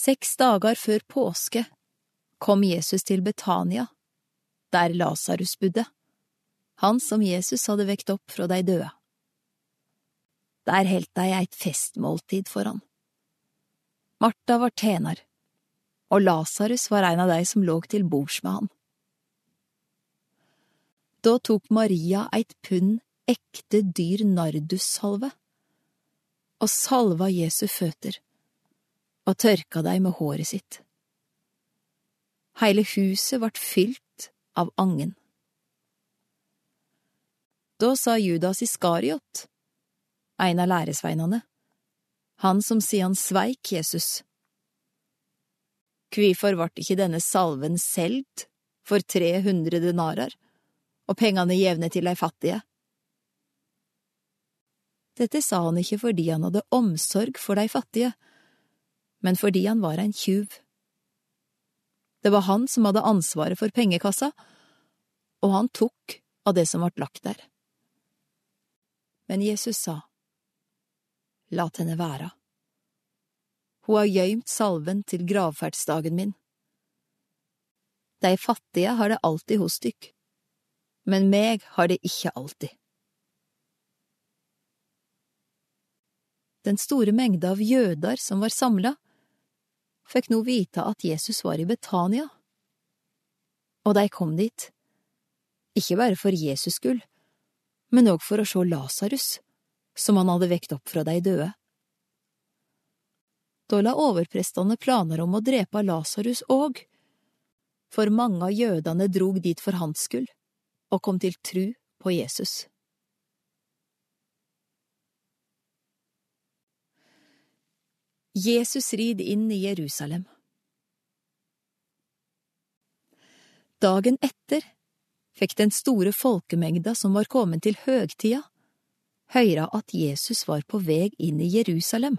Seks dager før påske kom Jesus til Betania, der Lasarus bodde, han som Jesus hadde vekt opp fra de døde. Der heldt de eit festmåltid for han. Martha var tjener, og Lasarus var en av de som lå til bords med han. Da tok Maria eit pund ekte dyr nardussalve og salva Jesu føtter og tørka deg med håret sitt. Heile huset vart fylt av angen. Da sa Judas Iskariot, en av læresveinene, han som sidan sveik Jesus. Kvifor vart ikke denne salven selgt for 300 denarer, og pengene jevne til dei fattige? Dette sa han ikke fordi han hadde omsorg for de fattige, men fordi han var en tjuv. Det var han som hadde ansvaret for pengekassa, og han tok av det som ble lagt der. Men Jesus sa, Lat henne være. Hun har gøymt salven til gravferdsdagen min. De fattige har det alltid hos dykk, men meg har det ikke alltid. Den store mengde av jøder som var samla, fikk nå vite at Jesus var i Betania. Og de kom dit, ikke bare for Jesus skyld, men òg for å se Lasarus, som han hadde vekt opp fra de døde. Da la overprestene planer om å drepe Lasarus òg, for mange av jødene drog dit for hans skyld, og kom til tru på Jesus. Jesus rid inn i Jerusalem. Dagen etter fikk den store folkemengda som var kommet til høgtida, høyra at Jesus var på veg inn i Jerusalem.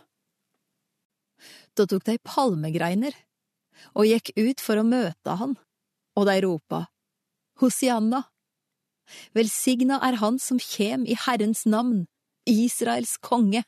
Da tok de palmegreiner og gikk ut for å møte han, og de ropa, Hosianna! Velsigna er han som kjem i Herrens navn, Israels konge!